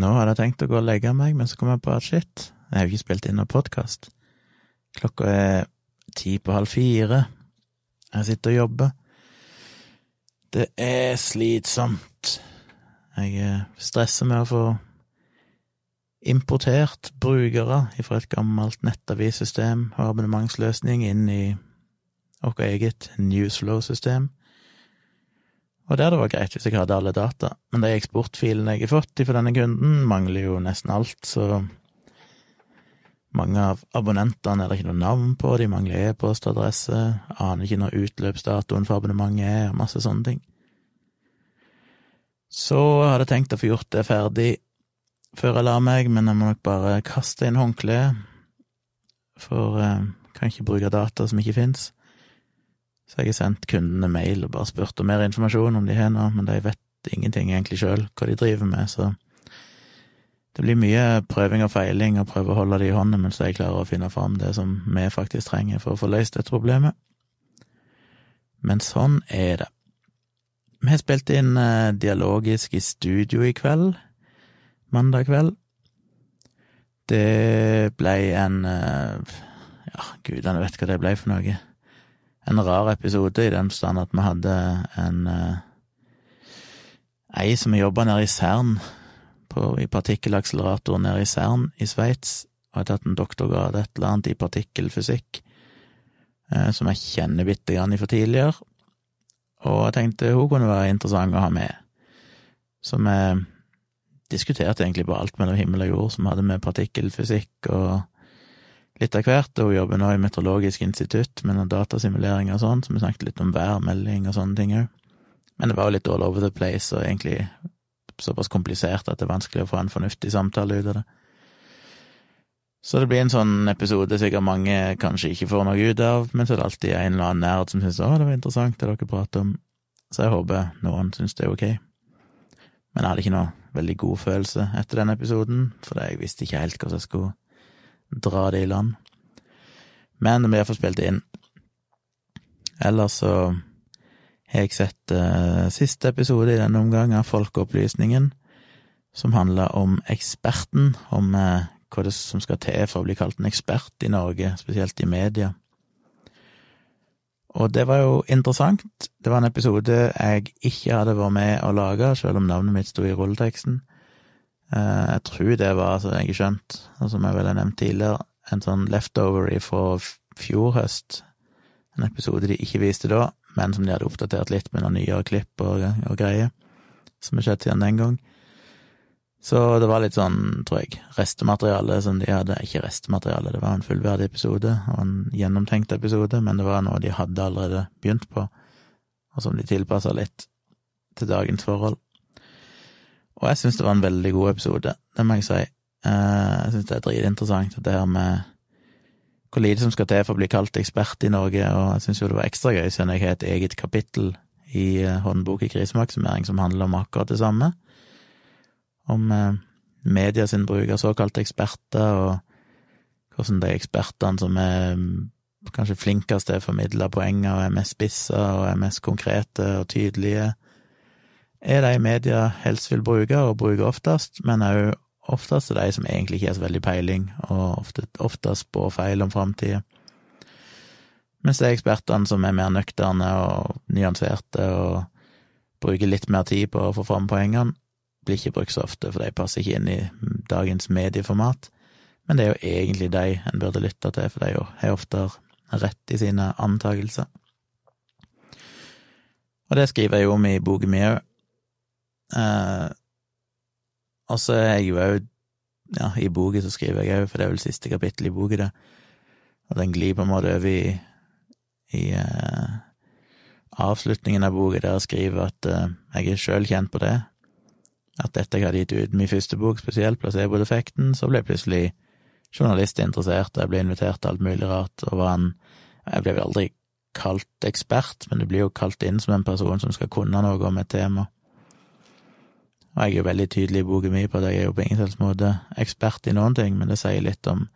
Nå hadde jeg tenkt å gå og legge meg, men så kom jeg på at shit, jeg har jo ikke spilt inn noen podkast. Klokka er ti på halv fire. Jeg sitter og jobber. Det er slitsomt. Jeg eh, stresser med å få importert brukere fra et gammelt nettavissystem og abonnementsløsning inn i vårt eget Newsflow-system. Og der det var greit hvis jeg hadde alle data, men de eksportfilene jeg har fått fra denne kunden, mangler jo nesten alt, så mange av abonnentene er det ikke noe navn på, de mangler e-postadresse, aner ikke når utløpsdatoen for abonnementet er, og masse sånne ting. Så jeg hadde tenkt å få gjort det ferdig før jeg la meg, men jeg må nok bare kaste inn håndkleet, for jeg eh, kan ikke bruke data som ikke fins. Så jeg har sendt kundene mail og bare spurt om mer informasjon om de har noe, men de vet ingenting egentlig sjøl hva de driver med, så det blir mye prøving og feiling og prøve å holde det i hånden mens jeg klarer å finne fram det som vi faktisk trenger for å få løst dette problemet. Men sånn er det. Vi har spilt inn eh, dialogisk i studio i kveld, mandag kveld. Det ble en eh, Ja, gudene vet hva det ble for noe en rar episode, i den forstand at vi hadde en uh, ei som jobba nede i Cern, på, i partikkelakseleratoren nede i Cern i Sveits, og hadde tatt en doktorgrad et eller annet i partikkelfysikk, uh, som jeg kjenner bitte grann fra tidligere, og jeg tenkte hun kunne være interessant å ha med. Så vi diskuterte egentlig bare alt mellom himmel og jord som hadde med partikkelfysikk og litt av hvert, og hun jobber nå i Meteorologisk institutt med noen datasimuleringer og sånn, så vi snakket litt om værmelding og sånne ting òg. Men det var jo litt all over the place, og egentlig såpass komplisert at det er vanskelig å få en fornuftig samtale ut av det. Så det blir en sånn episode sikkert mange kanskje ikke får noe ut av, men så er det alltid en eller annen nerd som syns å, det var interessant det dere prater om, så jeg håper noen syns det er ok. Men jeg hadde ikke noe veldig god følelse etter den episoden, for jeg visste ikke helt hvordan jeg skulle dra det i land. Men det blir iallfall spilt inn. Ellers så har jeg sett uh, siste episode i denne omgang av Folkeopplysningen, som handler om eksperten, om uh, hva det som skal til for å bli kalt en ekspert i Norge, spesielt i media. Og det var jo interessant. Det var en episode jeg ikke hadde vært med å lage, selv om navnet mitt sto i rulleteksten. Eh, jeg tror det var, som jeg har skjønt, som jeg vel har nevnt tidligere, en sånn leftover fra fjor høst. En episode de ikke viste da, men som de hadde oppdatert litt med noen nyere klipp og, og greier, som har skjedd siden den gang. Så det var litt sånn, tror jeg, restemateriale som de hadde Ikke restemateriale, det var en fullverdig episode og en gjennomtenkt episode, men det var noe de hadde allerede begynt på, og som de tilpassa litt til dagens forhold. Og jeg syns det var en veldig god episode, det må jeg si. Eh, jeg syns det er dritinteressant, det her med hvor lite som skal til for å bli kalt ekspert i Norge, og jeg syns jo det var ekstra gøy siden jeg har et eget kapittel i eh, håndbok i krisemaksimering som handler om akkurat det samme. Om eh, media sin bruk av såkalte eksperter, og hvordan de ekspertene som er mm, kanskje flinkest til å formidle poenger og er mest spissa og er mest konkrete og tydelige, er de media helst vil bruke, og bruker oftest, men òg oftest er de som egentlig ikke har så veldig peiling, og ofte, ofte spår feil om framtida. Mens det er ekspertene som er mer nøkterne og nyanserte og bruker litt mer tid på å få fram poengene, blir ikke brukt så ofte, for de passer ikke inn i dagens medieformat. Men det er jo egentlig de en burde lytte til, for de har ofte rett i sine antakelser. Og det skriver jeg jo om i boken min òg, Uh, og så er jeg jo òg Ja, i boka så skriver jeg òg, for det er vel siste kapittel i boka. Og den glir på en måte over i, i eh, avslutningen av boka, der jeg skriver at eh, jeg er sjøl kjent på det. At dette jeg hadde gitt ut min første bok, spesielt placeboeffekten, så ble jeg plutselig journalist interessert, og jeg ble invitert til alt mulig rart, og var en Jeg ble vel aldri kalt ekspert, men du blir jo kalt inn som en person som skal kunne noe om et tema. Og jeg er jo veldig tydelig i boka mi på at jeg er jo på ingen slags måte ekspert i noen ting, men det sier litt om,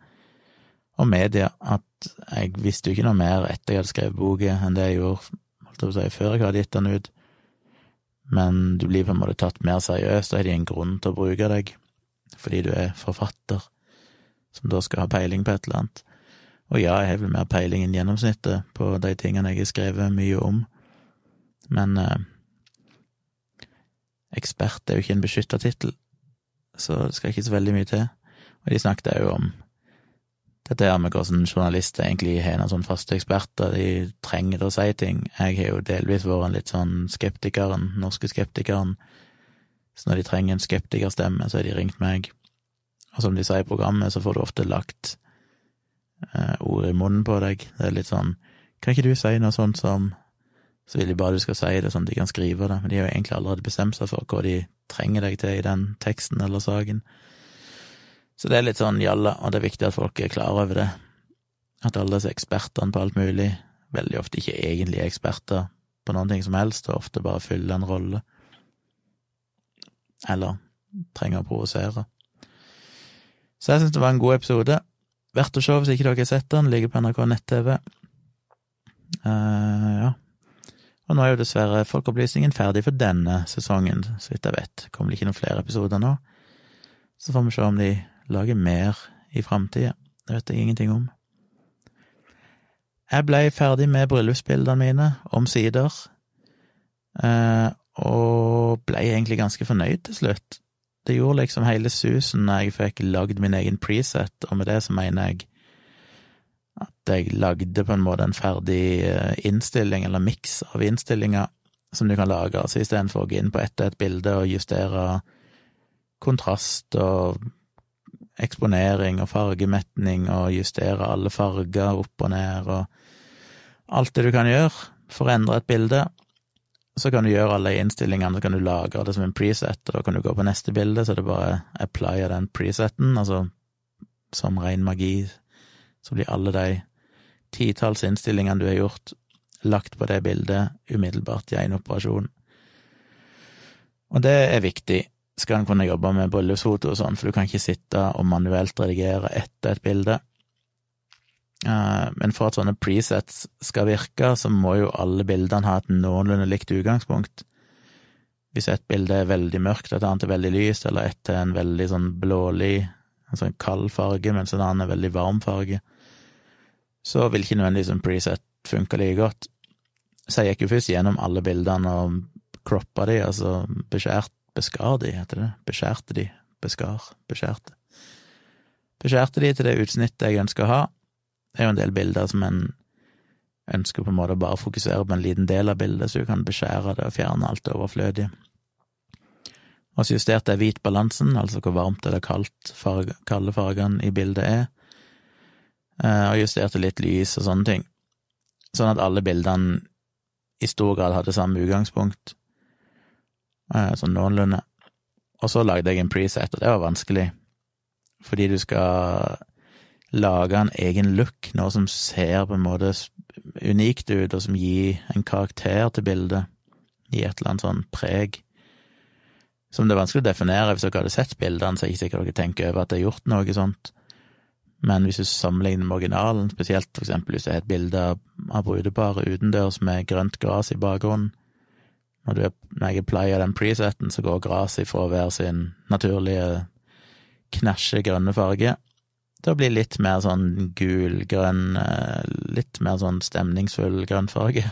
om media, at jeg visste jo ikke noe mer etter jeg hadde skrevet boka enn det jeg gjorde holdt å si, før jeg hadde gitt den ut. Men du blir på en måte tatt mer seriøst, og har de en grunn til å bruke deg. fordi du er forfatter, som da skal ha peiling på et eller annet. Og ja, jeg har vel mer peiling enn gjennomsnittet på de tingene jeg har skrevet mye om, men eh, ekspert er jo ikke en beskytta tittel, så det skal ikke så veldig mye til. Og de snakket jo om dette her med hvordan journalister egentlig har noen sånne faste eksperter, de trenger å si ting. Jeg har jo delvis vært en litt sånn skeptikeren, norske skeptikeren, så når de trenger en skeptikerstemme, så har de ringt meg. Og som de sier i programmet, så får du ofte lagt eh, ord i munnen på deg. Det er litt sånn Kan ikke du si noe sånt som Så vil de bare du skal si det, sånn at de kan skrive det, men de har jo egentlig allerede bestemt seg for hva de trenger deg til i den teksten eller saken. Så det er litt sånn jalla, og det er viktig at folk er klar over det. At alle disse ekspertene på alt mulig veldig ofte ikke egentlig er eksperter på noen ting som helst, og ofte bare fyller en rolle. Eller trenger å provosere. Så jeg syns det var en god episode. Verdt å se hvis ikke dere har sett den. Ligger på NRK nett-TV. Uh, ja. Og nå er jo dessverre Folkeopplysningen ferdig for denne sesongen, så vidt jeg vet. Kommer det ikke noen flere episoder nå. Så får vi se om de lager mer i framtida. Det vet jeg ingenting om. Jeg blei ferdig med bryllupsbildene mine, omsider, eh, og blei egentlig ganske fornøyd til slutt. Det gjorde liksom hele susen når jeg fikk lagd min egen preset, og med det så mener jeg at jeg lagde på en måte en ferdig eh, innstilling, eller miks av innstillinger, som du kan lage. Altså istedenfor å gå inn på ett og ett bilde og justere kontrast og eksponering og fargemetning og justere alle farger opp og ned og alt det du kan gjøre for å endre et bilde. Så kan du gjøre alle innstillingene, så kan du lagre det som en preset, og da kan du gå på neste bilde, så det bare applyer den preseten, altså som ren magi, så blir alle de titalls innstillingene du har gjort, lagt på det bildet umiddelbart i én operasjon. Og det er viktig, skal en kunne jobbe med bryllupsfoto og sånn, for du kan ikke sitte og manuelt redigere etter et bilde. Eh, men for at sånne presets skal virke, så må jo alle bildene ha et noenlunde likt utgangspunkt. Hvis et bilde er veldig mørkt, et annet er veldig lyst, eller et er en veldig sånn blålig, en sånn kald farge, mens en annen er veldig varm farge, så vil ikke nødvendigvis en preset funke like godt. Så jeg gikk jo først gjennom alle bildene og croppa de, altså beskjært Beskar de, heter det. Beskjærte de. Beskar. Beskjærte. Beskjærte de til det utsnittet jeg ønsker å ha. Det er jo en del bilder som en ønsker på en måte å bare fokusere på en liten del av bildet, så du kan beskjære det og fjerne alt det overflødige. Og så justerte jeg hvitbalansen, altså hvor varmt eller kaldt farge, kalde fargene i bildet er, og justerte litt lys og sånne ting, sånn at alle bildene i stor grad hadde samme utgangspunkt. Eh, sånn noenlunde. Og så lagde jeg en preset, og det var vanskelig, fordi du skal lage en egen look, noe som ser på en måte unikt ut, og som gir en karakter til bildet, gir et eller annet sånn preg. Som det er vanskelig å definere hvis dere hadde sett bildene, så er jeg ikke sikkert dere tenker over at det er gjort noe sånt. Men hvis du sammenligner med originalen, spesielt for eksempel hvis det er et bilde av brudeparet utendørs med grønt gress i bakgrunnen, når, når jeg pleier den preseten, så går gresset fra å være sin naturlige knæsje grønne farge til å bli litt mer sånn gul-grønn, eh, litt mer sånn stemningsfull grønn farge.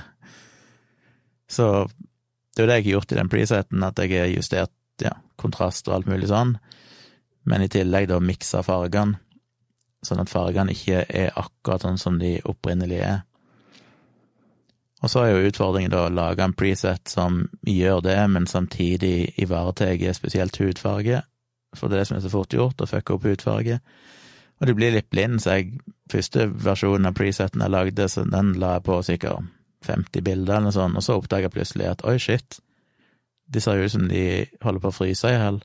Så det er jo det jeg har gjort i den preseten, at jeg har justert ja, kontrast og alt mulig sånn, men i tillegg da miksa fargene, sånn at fargene ikke er akkurat sånn som de opprinnelig er. Og så er jo utfordringen da å lage en preset som gjør det, men samtidig ivaretar spesielt hudfarge, for det er det som er så fort gjort, å fucke opp hudfarge. Og du blir litt blind, så jeg første versjonen av preseten jeg lagde, så den la jeg på sikkert 50 bilder eller noe sånt, og så oppdaga jeg plutselig at oi, shit, de ser jo ut som de holder på å fryse i hjel,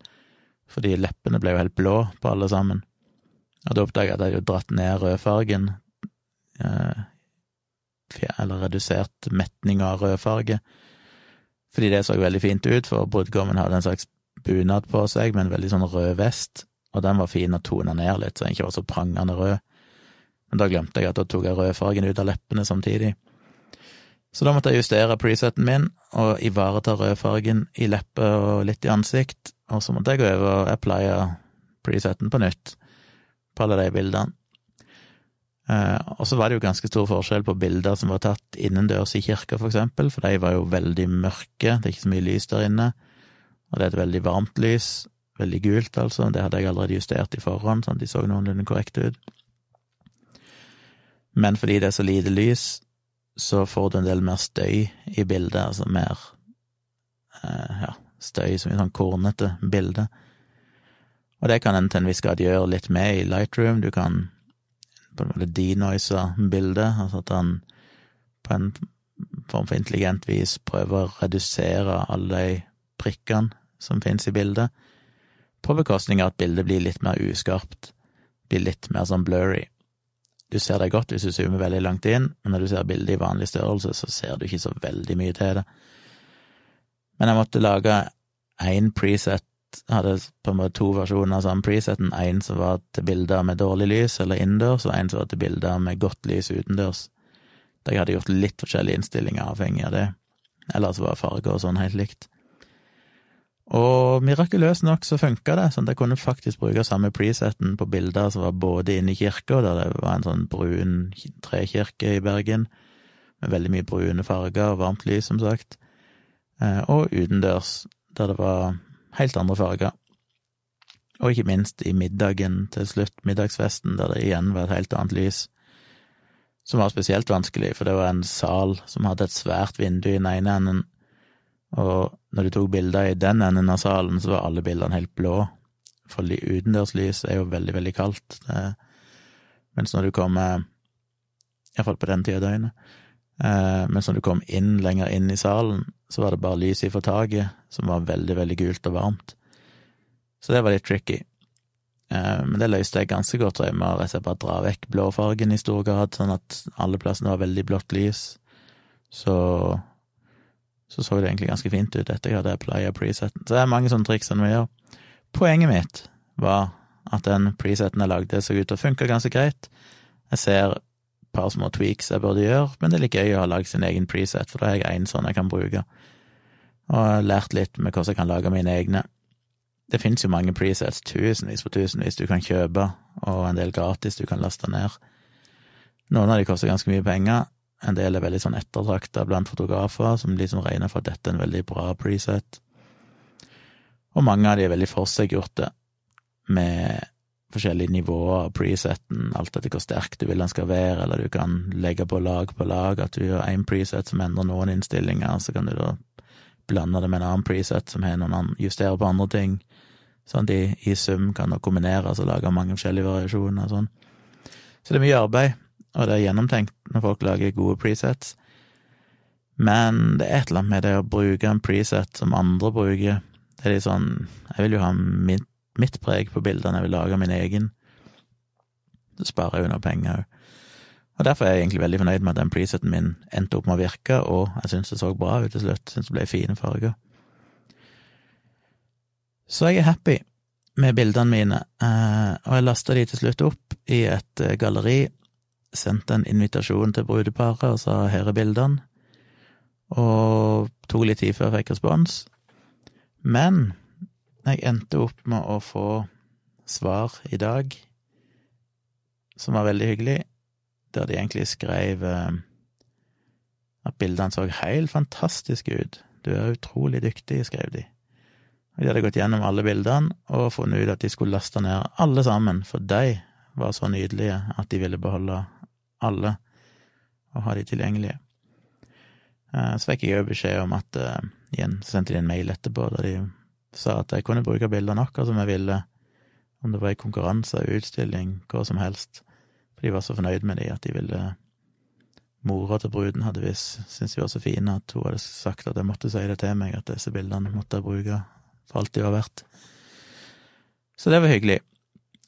fordi leppene ble jo helt blå på alle sammen. Og da oppdaga at jeg hadde dratt ned rødfargen eh, eller redusert metninga av rødfarge, fordi det så veldig fint ut, for brudgommen hadde en slags bunad på seg med en veldig sånn rød vest, og den var fin å tone ned litt, så den ikke var så prangende rød. Men da glemte jeg at da tok jeg rødfargen ut av leppene samtidig. Så da måtte jeg justere preseten min og ivareta rødfargen i leppe og litt i ansikt, og så måtte jeg gå over og applye preseten på nytt på alle de bildene. Eh, og så var det jo ganske stor forskjell på bilder som var tatt innendørs i kirka, for eksempel, for de var jo veldig mørke, det er ikke så mye lys der inne, og det er et veldig varmt lys, veldig gult, altså, det hadde jeg allerede justert i forhånd, sånn at de så noenlunde korrekte ut. Men fordi det er så lite lys, så får du en del mer støy i bildet, altså mer eh, ja, støy som i sånn kornete bilde. Og det kan en til en viss grad gjøre litt med i Lightroom, du kan på en måte denoise bildet, altså at han på en form for intelligent vis prøver å redusere alle de prikkene som finnes i bildet, på bekostning av at bildet blir litt mer uskarpt, blir litt mer sånn blurry. Du ser det godt hvis du zoomer veldig langt inn, men når du ser bildet i vanlig størrelse, så ser du ikke så veldig mye til det. Men jeg måtte lage én preset hadde på en måte to versjoner av samme preseten. En som var til bilder med dårlig lys, eller innendørs, og en som var til bilder med godt lys utendørs. Der jeg hadde gjort litt forskjellige innstillinger avhengig av det. Ellers var farger og sånn helt likt. Og mirakuløst nok så funka det, sånn at jeg kunne faktisk bruke samme preseten på bilder som var både inne i kirka, der det var en sånn brun trekirke i Bergen, med veldig mye brune farger og varmt lys, som sagt, eh, og utendørs, der det var helt andre farger. Og ikke minst i middagen til slutt, middagsfesten, der det igjen var et helt annet lys, som var spesielt vanskelig, for det var en sal som hadde et svært vindu i den ene enden, og når du tok bilder i den enden av salen, så var alle bildene helt blå, for utendørslys er jo veldig, veldig kaldt, det, mens når du kommer, iallfall på den tida av døgnet, eh, mens når du kom inn lenger inn i salen, så var det bare lys ifra taket, som var veldig, veldig gult og varmt. Så det var litt tricky. Eh, men det løste jeg ganske godt, og jeg må rett og slett bare dra vekk blåfargen i stor grad, sånn at alle plassene var veldig blått lys. Så så så det egentlig ganske fint ut etter jeg hadde playa preseten. Så det er mange sånne triks en må gjøre. Poenget mitt var at den preseten jeg lagde, så ut til å funke ganske greit. Jeg ser par små tweaks jeg burde gjøre, men det er litt gøy å ha lagd sin egen preset, for da har jeg én sånn jeg kan bruke. Og jeg har lært litt med hvordan jeg kan lage mine egne. Det finnes jo mange presets, tusenvis på tusenvis du kan kjøpe, og en del gratis du kan laste ned. Noen av de koster ganske mye penger, en del er veldig sånn ettertrakta blant fotografer, som liksom regner for at dette er en veldig bra preset. Og mange av de er veldig forseggjorte, med forskjellige nivåer av preseten, alt etter hvor sterk du vil den skal være, eller du kan legge på lag på lag, at du gjør én preset som endrer noen innstillinger, så kan du da blande det med en annen preset som har noen justerer på andre ting, sånn at de i sum kan kombineres og lage mange forskjellige variasjoner og sånn. Så det er mye arbeid, og det er gjennomtenkt når folk lager gode presets. Men det er et eller annet med det å bruke en preset som andre bruker. Det er litt sånn Jeg vil jo ha mitt mitt preg på bildene, jeg vil lage min egen. Det sparer jeg noe penger òg. Og derfor er jeg egentlig veldig fornøyd med at den preseten min endte opp med å virke, og jeg syns det så bra ut til slutt, syns det ble fine farger. Så jeg er happy med bildene mine, eh, og jeg lasta de til slutt opp i et eh, galleri, sendte en invitasjon til brudeparet og sa her er bildene, og tok litt tid før jeg fikk respons. Men jeg endte opp med å få svar i dag, som var veldig hyggelig, der de egentlig skrev eh, at bildene så helt fantastiske ut. Du er utrolig dyktig, skrev de. Og De hadde gått gjennom alle bildene og funnet ut at de skulle laste ned alle sammen, for de var så nydelige at de ville beholde alle og ha de tilgjengelige. Eh, så fikk jeg òg beskjed om at uh, igjen sendte de en mail etterpå der de sa at jeg kunne bruke bildene akkurat som jeg ville, om det var i konkurranse, utstilling, hva som helst, for de var så fornøyd med de at de ville Mora til bruden hadde visst syntes de var så fine at hun hadde sagt at jeg måtte si det til meg, at disse bildene måtte jeg bruke for alt de var verdt. Så det var hyggelig.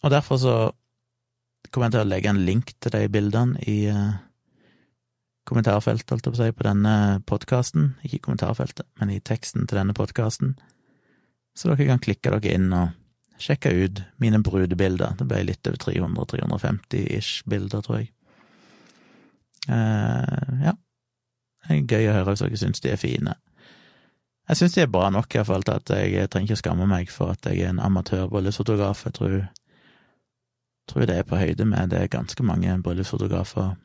Og derfor så kommer jeg til å legge en link til de bildene i uh, kommentarfeltet, holdt jeg på å si, på denne podkasten. Ikke i kommentarfeltet, men i teksten til denne podkasten så dere kan klikke dere inn og sjekke ut mine brudebilder. Det ble litt over 300-350-ish bilder, tror jeg. Uh, ja. Det er gøy å høre hvis dere syns de er fine. Jeg syns de er bra nok, iallfall, til at jeg, trenger ikke skamme meg for at jeg er en amatør-bryllupsfotograf. Jeg tror, tror det er på høyde med det ganske mange bryllupsfotografer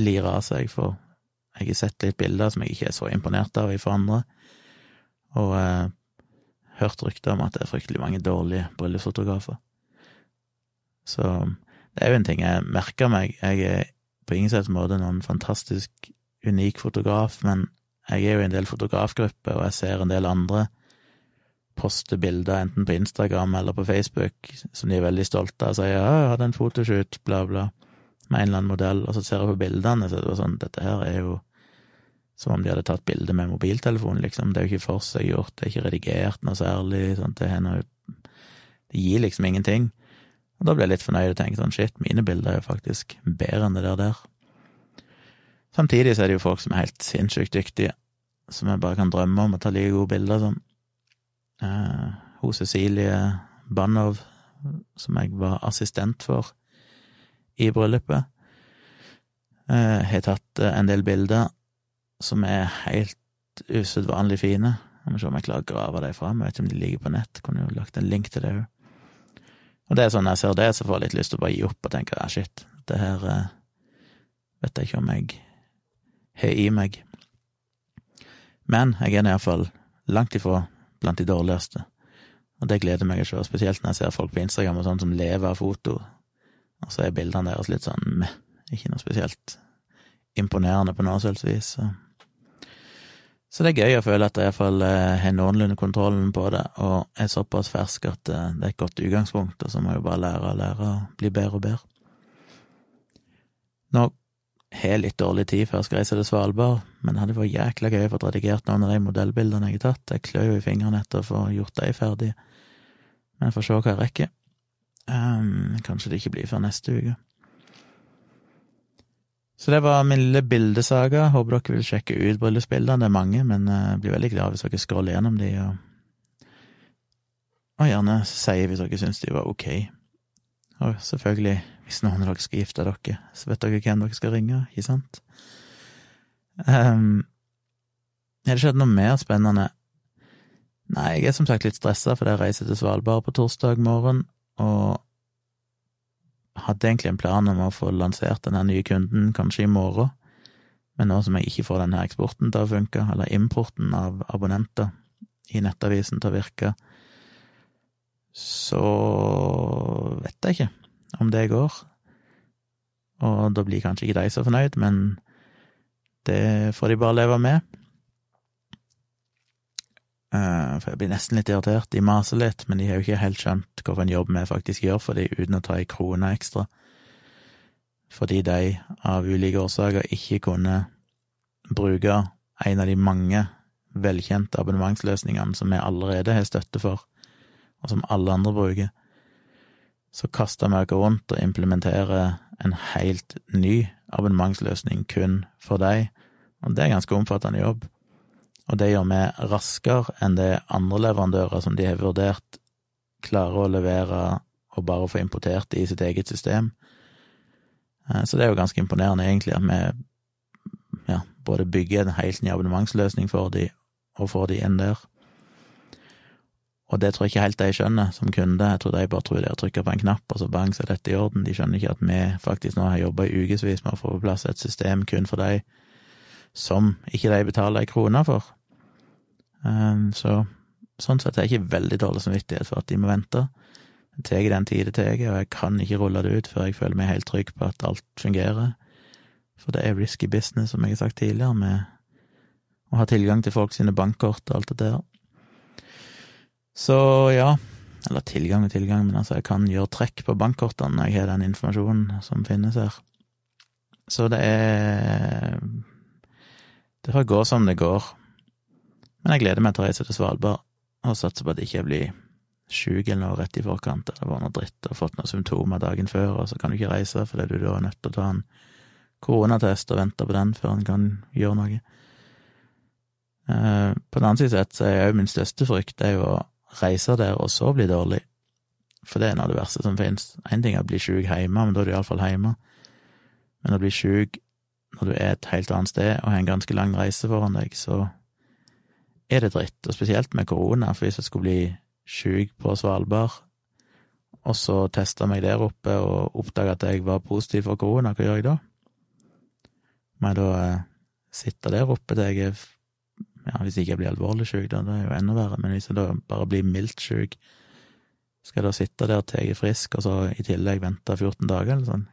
lirer av seg, for jeg har sett litt bilder som jeg ikke er så imponert av fra andre, og eh, hørt rykter om at det er fryktelig mange dårlige bryllupsfotografer. Så det er jo en ting jeg merker meg. Jeg er på ingen slags måte noen fantastisk unik fotograf, men jeg er jo i en del fotografgrupper, og jeg ser en del andre poste bilder enten på Instagram eller på Facebook som de er veldig stolte av, og sier jeg hadde en fotoshoot', bla, bla, med en eller annen modell, og så ser jeg på bildene, så det var sånn, dette her er jo som om de hadde tatt bilde med mobiltelefonen, liksom, det er jo ikke forseggjort, det er ikke redigert noe særlig, sånn, det noe Det gir liksom ingenting. Og da ble jeg litt fornøyd og tenkte sånn, shit, mine bilder er jo faktisk bedre enn det der der. Samtidig så er det jo folk som er helt sinnssykt dyktige, som jeg bare kan drømme om å ta like gode bilder som. Eh, hun Cecilie Banov, som jeg var assistent for i bryllupet, eh, har tatt eh, en del bilder som er helt usedvanlig fine. Jeg må se om jeg klarer å grave dem fram, jeg vet ikke om de ligger på nett, kunne jo lagt en link til det òg. Og det er sånn når jeg ser det, så får jeg litt lyst til å bare gi opp og tenke ja, shit, det her eh, vet jeg ikke om jeg har i meg. Men jeg er iallfall langt ifra blant de dårligste, og det gleder meg å se, spesielt når jeg ser folk på Instagram og sånn som lever av foto, og så er bildene deres litt sånn meh, ikke noe spesielt imponerende på noe selvsagt vis. Så. Så det er gøy å føle at jeg iallfall eh, har noenlunde kontrollen på det, og er såpass fersk at eh, det er et godt utgangspunkt, og så må jeg jo bare lære og lære å bli bedre og bedre. Nå har litt dårlig tid før jeg skal reise til Svalbard, men hadde vært jækla gøy å få redigert noen av de modellbildene jeg har tatt. Jeg klør jo i fingrene etter å få gjort de ferdige, men jeg får se hva jeg rekker. Um, kanskje det ikke blir før neste uke. Så det var min lille bildesaga. Håper dere vil sjekke ut bryllupsbildene. Det er mange, men eh, jeg blir veldig glad hvis dere scroller gjennom de, og, og gjerne sier hvis dere syns de var ok. Og selvfølgelig, hvis noen av dere skal gifte dere, så vet dere hvem dere skal ringe, ikke sant? Um, har det skjedd noe mer spennende? Nei, jeg er som sagt litt stressa fordi jeg reiser til Svalbard på torsdag morgen, og hadde egentlig en plan om å få lansert denne nye kunden kanskje i morgen, men nå som jeg ikke får denne eksporten til å funke, eller importen av abonnenter i nettavisen til å virke, så vet jeg ikke om det går. Og da blir kanskje ikke de så fornøyd, men det får de bare leve med. Eh, for jeg blir nesten litt irritert. De maser litt, men de har jo ikke helt skjønt hvilken jobb vi faktisk gjør for dem, uten å ta ei krone ekstra. Fordi de av ulike årsaker ikke kunne bruke en av de mange velkjente abonnementsløsningene som vi allerede har støtte for, og som alle andre bruker, så kaster vi oss rundt og implementerer en helt ny abonnementsløsning kun for deg, og det er ganske omfattende jobb. Og det gjør vi raskere enn det andre leverandører som de har vurdert, klarer å levere og bare få importert det i sitt eget system. Eh, så det er jo ganske imponerende, egentlig, at vi ja, både bygger en helt ny abonnementsløsning for de, og får de inn der. Og det tror jeg ikke helt de skjønner som kunde. Jeg tror de bare tror de har trykka på en knapp, og så bang, så er dette i orden. De skjønner ikke at vi faktisk nå har jobba i ukevis med å få på plass et system kun for de som ikke de betaler ei krone for. Um, så sånn sett er jeg ikke veldig dårlig samvittighet for at de må vente. Det tar den tid det tar, og jeg kan ikke rulle det ut før jeg føler meg helt trygg på at alt fungerer. For det er risky business, som jeg har sagt tidligere, med å ha tilgang til folk sine bankkort og alt det der. Så ja, eller tilgang og tilgang, men altså, jeg kan gjøre trekk på bankkortene når jeg har den informasjonen som finnes her. Så det er Det får gå som det går. Men jeg gleder meg til å reise til Svalbard, og satser på at jeg ikke blir sjuk eller noe rett i forkant, eller var noe dritt og fått noen symptomer dagen før, og så kan du ikke reise fordi du da er nødt til å ta en koronatest og vente på den før en kan gjøre noe. Eh, på den annen side sett så er jo min største frykt det er jo å reise der og så bli dårlig, for det er noe av det verste som finnes. Én ting er å bli sjuk hjemme, men da er du iallfall hjemme. Men å bli sjuk når du er et helt annet sted og har en ganske lang reise foran deg, så er det dritt, og spesielt med korona, for hvis jeg skulle bli sjuk på Svalbard, og så testa meg der oppe og oppdaga at jeg var positiv for korona, hva gjør jeg da? Må jeg da eh, sitte der oppe til jeg er ja, Hvis ikke jeg blir alvorlig sjuk, da, det er jo enda verre, men hvis jeg da bare blir mildt sjuk, skal jeg da sitte der til jeg er frisk, og så i tillegg vente 14 dager, eller sånn?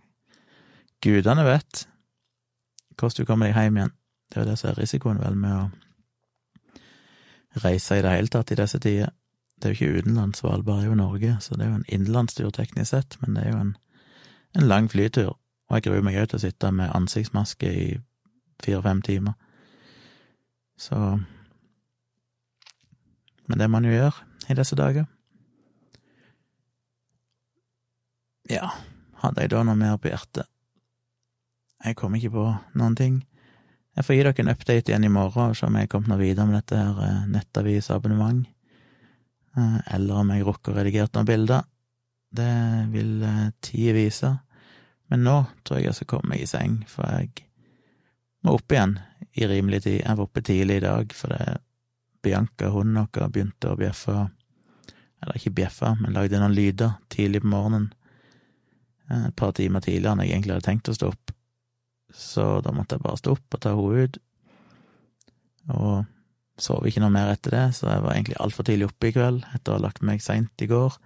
Gudene vet hvordan du kommer deg hjem igjen. Det er jo det som er risikoen, vel, med å reise i det hele tatt i disse tider. Det er jo ikke utenlands, Svalbard er jo Norge, så det er jo en innenlandstur teknisk sett, men det er jo en, en lang flytur, og jeg gruer meg òg til å sitte med ansiktsmaske i fire-fem timer. Så Men det man jo gjøre i disse dager. Ja, hadde jeg da noe mer på hjertet? Jeg kom ikke på noen ting. Jeg får gi dere en update igjen i morgen, og se om jeg er kommet noe videre med dette her eh, nettavisabonnement, eh, eller om jeg rukker å redigere noen bilder. Det vil eh, tida vise. Men nå tror jeg jeg skal komme meg i seng, for jeg må opp igjen i rimelig tid. Jeg var oppe tidlig i dag fordi Bianca, hunden vår, begynte å bjeffe Eller ikke bjeffe, men lagde noen lyder tidlig på morgenen. Et par timer tidligere enn jeg egentlig hadde tenkt å stå opp. Så da måtte jeg bare stå opp og ta henne ut. Og sov ikke noe mer etter det, så jeg var egentlig altfor tidlig oppe i kveld, etter å ha lagt meg seint i går.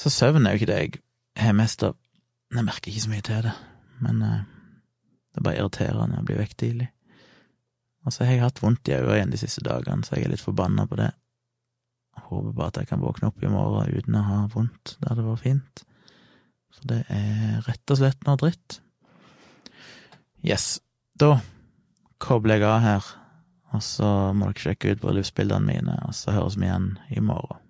Så søvn er jo ikke det jeg har mest av. Jeg merker ikke så mye til det, men eh, det er bare irriterende å bli vekk tidlig. Og så har jeg hatt vondt i øynene igjen de siste dagene, så jeg er litt forbanna på det. Jeg håper bare at jeg kan våkne opp i morgen uten å ha vondt. Det hadde vært fint. For det er rett og slett noe dritt. Yes. Da kobler jeg av her, og så må dere sjekke ut bryllupsbildene mine, og så høres vi igjen i morgen.